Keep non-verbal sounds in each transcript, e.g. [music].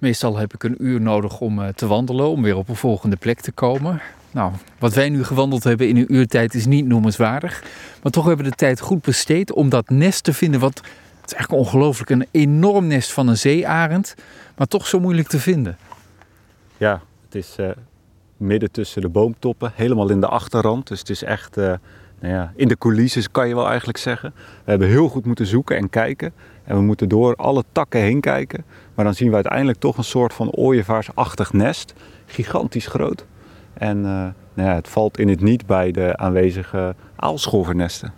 Meestal heb ik een uur nodig om eh, te wandelen, om weer op een volgende plek te komen. Nou, wat wij nu gewandeld hebben in een uurtijd is niet noemenswaardig. Maar toch hebben we de tijd goed besteed om dat nest te vinden. Wat, het is eigenlijk ongelooflijk, een enorm nest van een zeearend. Maar toch zo moeilijk te vinden. Ja, het is uh, midden tussen de boomtoppen, helemaal in de achterrand. Dus het is echt uh, nou ja, in de coulisses, kan je wel eigenlijk zeggen. We hebben heel goed moeten zoeken en kijken. En we moeten door alle takken heen kijken. Maar dan zien we uiteindelijk toch een soort van ooievaarsachtig nest. Gigantisch groot. En uh, nou ja, het valt in het niet bij de aanwezige aalscholvernesten.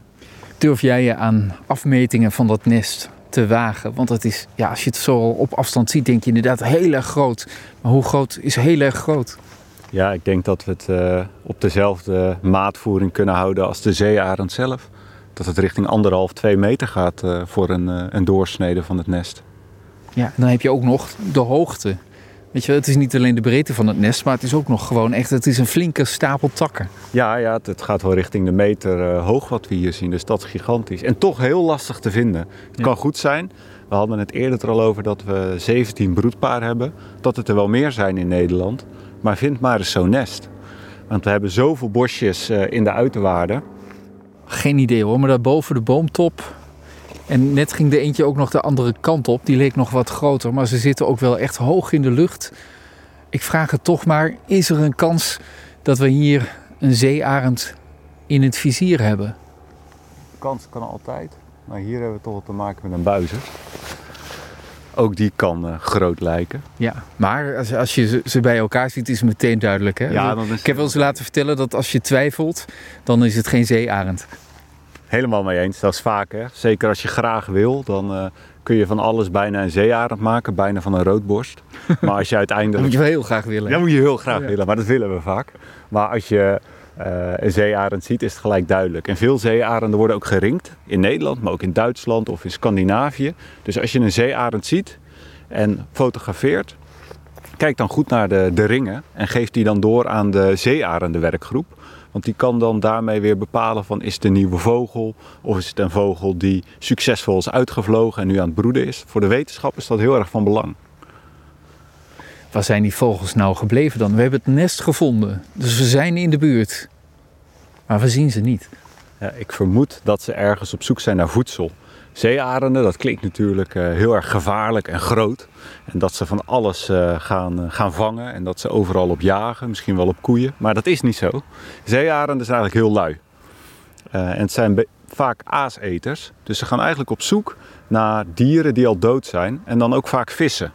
Durf jij je aan afmetingen van dat nest te wagen? Want het is, ja, als je het zo op afstand ziet, denk je inderdaad heel erg groot. Maar hoe groot is heel erg groot? Ja, ik denk dat we het uh, op dezelfde maatvoering kunnen houden als de zeearend zelf. Dat het richting anderhalf, twee meter gaat uh, voor een, uh, een doorsnede van het nest. Ja, dan heb je ook nog de hoogte. Weet je, het is niet alleen de breedte van het nest, maar het is ook nog gewoon echt, het is een flinke stapel takken. Ja, ja het, gaat wel richting de meter hoog wat we hier zien, dus dat is gigantisch. En toch heel lastig te vinden. Het ja. kan goed zijn, we hadden het eerder er al over dat we 17 broedpaar hebben, dat het er wel meer zijn in Nederland. Maar vind maar eens zo'n nest. Want we hebben zoveel bosjes uh, in de uiterwaarden. Geen idee hoor, maar daar boven de boomtop. En net ging de eentje ook nog de andere kant op. Die leek nog wat groter, maar ze zitten ook wel echt hoog in de lucht. Ik vraag het toch maar: is er een kans dat we hier een zeearend in het vizier hebben? De kans kan altijd. Maar hier hebben we toch te maken met een buizer. Ook die kan uh, groot lijken. Ja, maar als, als je ze, ze, bij elkaar ziet, is het meteen duidelijk. Hè? Ja, dan is Ik heb wel eens laten vertellen dat als je twijfelt, dan is het geen zeearend. Helemaal mee eens, dat is vaak. Hè? Zeker als je graag wil, dan uh, kun je van alles bijna een zeearend maken, bijna van een roodborst. [laughs] Maar als je uiteindelijk... dat moet je wel heel graag willen. Dat moet je heel graag ja. willen, maar dat willen we vaak. Maar als je uh, een zeearend ziet, is het gelijk duidelijk. En veel zeearenden worden ook geringd in Nederland, maar ook in Duitsland of in Scandinavië. Dus als je een zeearend ziet en fotografeert, kijk dan goed naar de, de ringen en geef die dan door aan de zeearendenwerkgroep. Want die kan dan daarmee weer bepalen van is het een nieuwe vogel of is het een vogel die succesvol is uitgevlogen en nu aan het broeden is. Voor de wetenschap is dat heel erg van belang. Waar zijn die vogels nou gebleven dan? We hebben het nest gevonden, dus we zijn in de buurt. Maar we zien ze niet. Ja, ik vermoed dat ze ergens op zoek zijn naar voedsel. Zeearenden, dat klinkt natuurlijk uh, heel erg gevaarlijk en groot. En dat ze van alles uh, gaan, uh, gaan vangen en dat ze overal op jagen, misschien wel op koeien. Maar dat is niet zo. Zeearenden zijn eigenlijk heel lui. en het zijn vaak aaseters. Dus ze gaan eigenlijk op zoek naar dieren die al dood zijn en dan ook vaak vissen.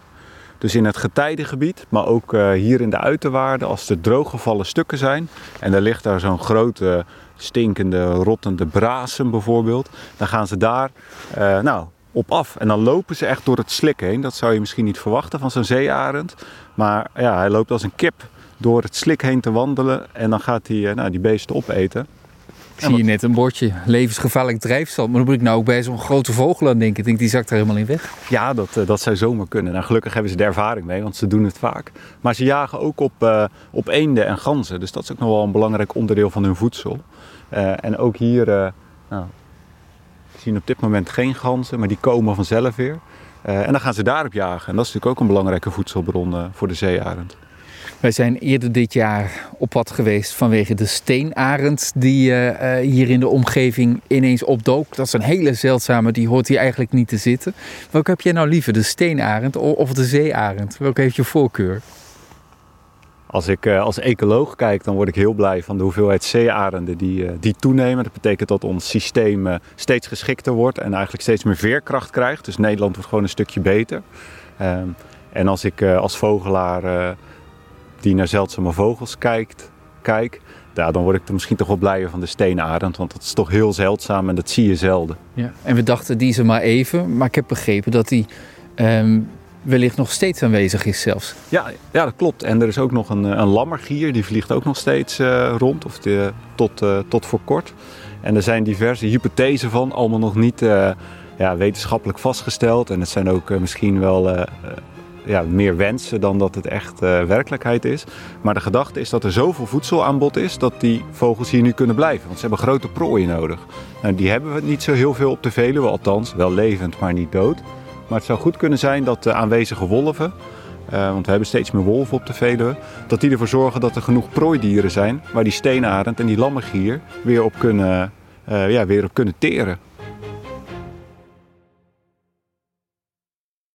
Dus in het getijdengebied, maar ook hier in de uiterwaarden, als er drooggevallen stukken zijn en er ligt daar zo'n grote stinkende, rottende brazen bijvoorbeeld. Dan gaan ze daar uh, nou, op af. En dan lopen ze echt door het slik heen. Dat zou je misschien niet verwachten van zo'n zeearend. Maar ja, hij loopt als een kip door het slik heen te wandelen. En dan gaat hij uh, nou, die beesten opeten. Ik zie je net een bordje levensgevaarlijk drijfstand. Maar dan moet ik nou ook bij zo'n grote vogel aan denken. Ik denk, die zakt er helemaal in weg. Ja, dat, uh, dat zou zomaar kunnen. Nou, gelukkig hebben ze er ervaring mee, want ze doen het vaak. Maar ze jagen ook op, uh, op eenden en ganzen. Dus dat is ook nog wel een belangrijk onderdeel van hun voedsel. Uh, en ook hier, nou, we zien op dit moment geen ganzen, maar die komen vanzelf weer. en dan gaan ze daarop jagen. En dat is natuurlijk ook een belangrijke voedselbron voor de zeearend. Wij zijn eerder dit jaar op pad geweest vanwege de steenarend die uh, uh, hier in de omgeving ineens opdook. Dat is een hele zeldzame, die hoort hier eigenlijk niet te zitten. Welke heb jij nou liever, de steenarend of de zeearend? Welke heeft je voorkeur? Als ik uh, als ecoloog kijk, dan word ik heel blij van de hoeveelheid zeearenden die, die toenemen. Dat betekent dat ons systeem steeds geschikter wordt en eigenlijk steeds meer veerkracht krijgt. Dus Nederland wordt gewoon een stukje beter. Ehm, en als ik als vogelaar die naar zeldzame vogels kijkt, kijk, ja, dan word ik er misschien toch wel blijer van de steenarend. Want dat is toch heel zeldzaam en dat zie je zelden. Ja, en we dachten die ze maar even, maar ik heb begrepen dat die um, wellicht nog steeds aanwezig is zelfs. Ja, ja, dat klopt. En er is ook nog een, een lammergier, die vliegt ook nog steeds uh, rond, of de, tot, uh, tot voor kort. En er zijn diverse hypothesen van, allemaal nog niet uh, ja, wetenschappelijk vastgesteld. En het zijn ook misschien wel ja, meer wensen dan dat het echt uh, werkelijkheid is. Maar de gedachte is dat er zoveel voedselaanbod is dat die vogels hier nu kunnen blijven. Want ze hebben grote prooien nodig. En die hebben we niet zo heel veel op de Veluwe, althans wel levend, maar niet dood. Maar het zou goed kunnen zijn dat de aanwezige wolven eh, want we hebben steeds meer wolven op de Veluwe, dat die ervoor zorgen dat er genoeg prooidieren zijn waar die steenarend en die lammergier weer op kunnen, uh, ja, weer op kunnen teren.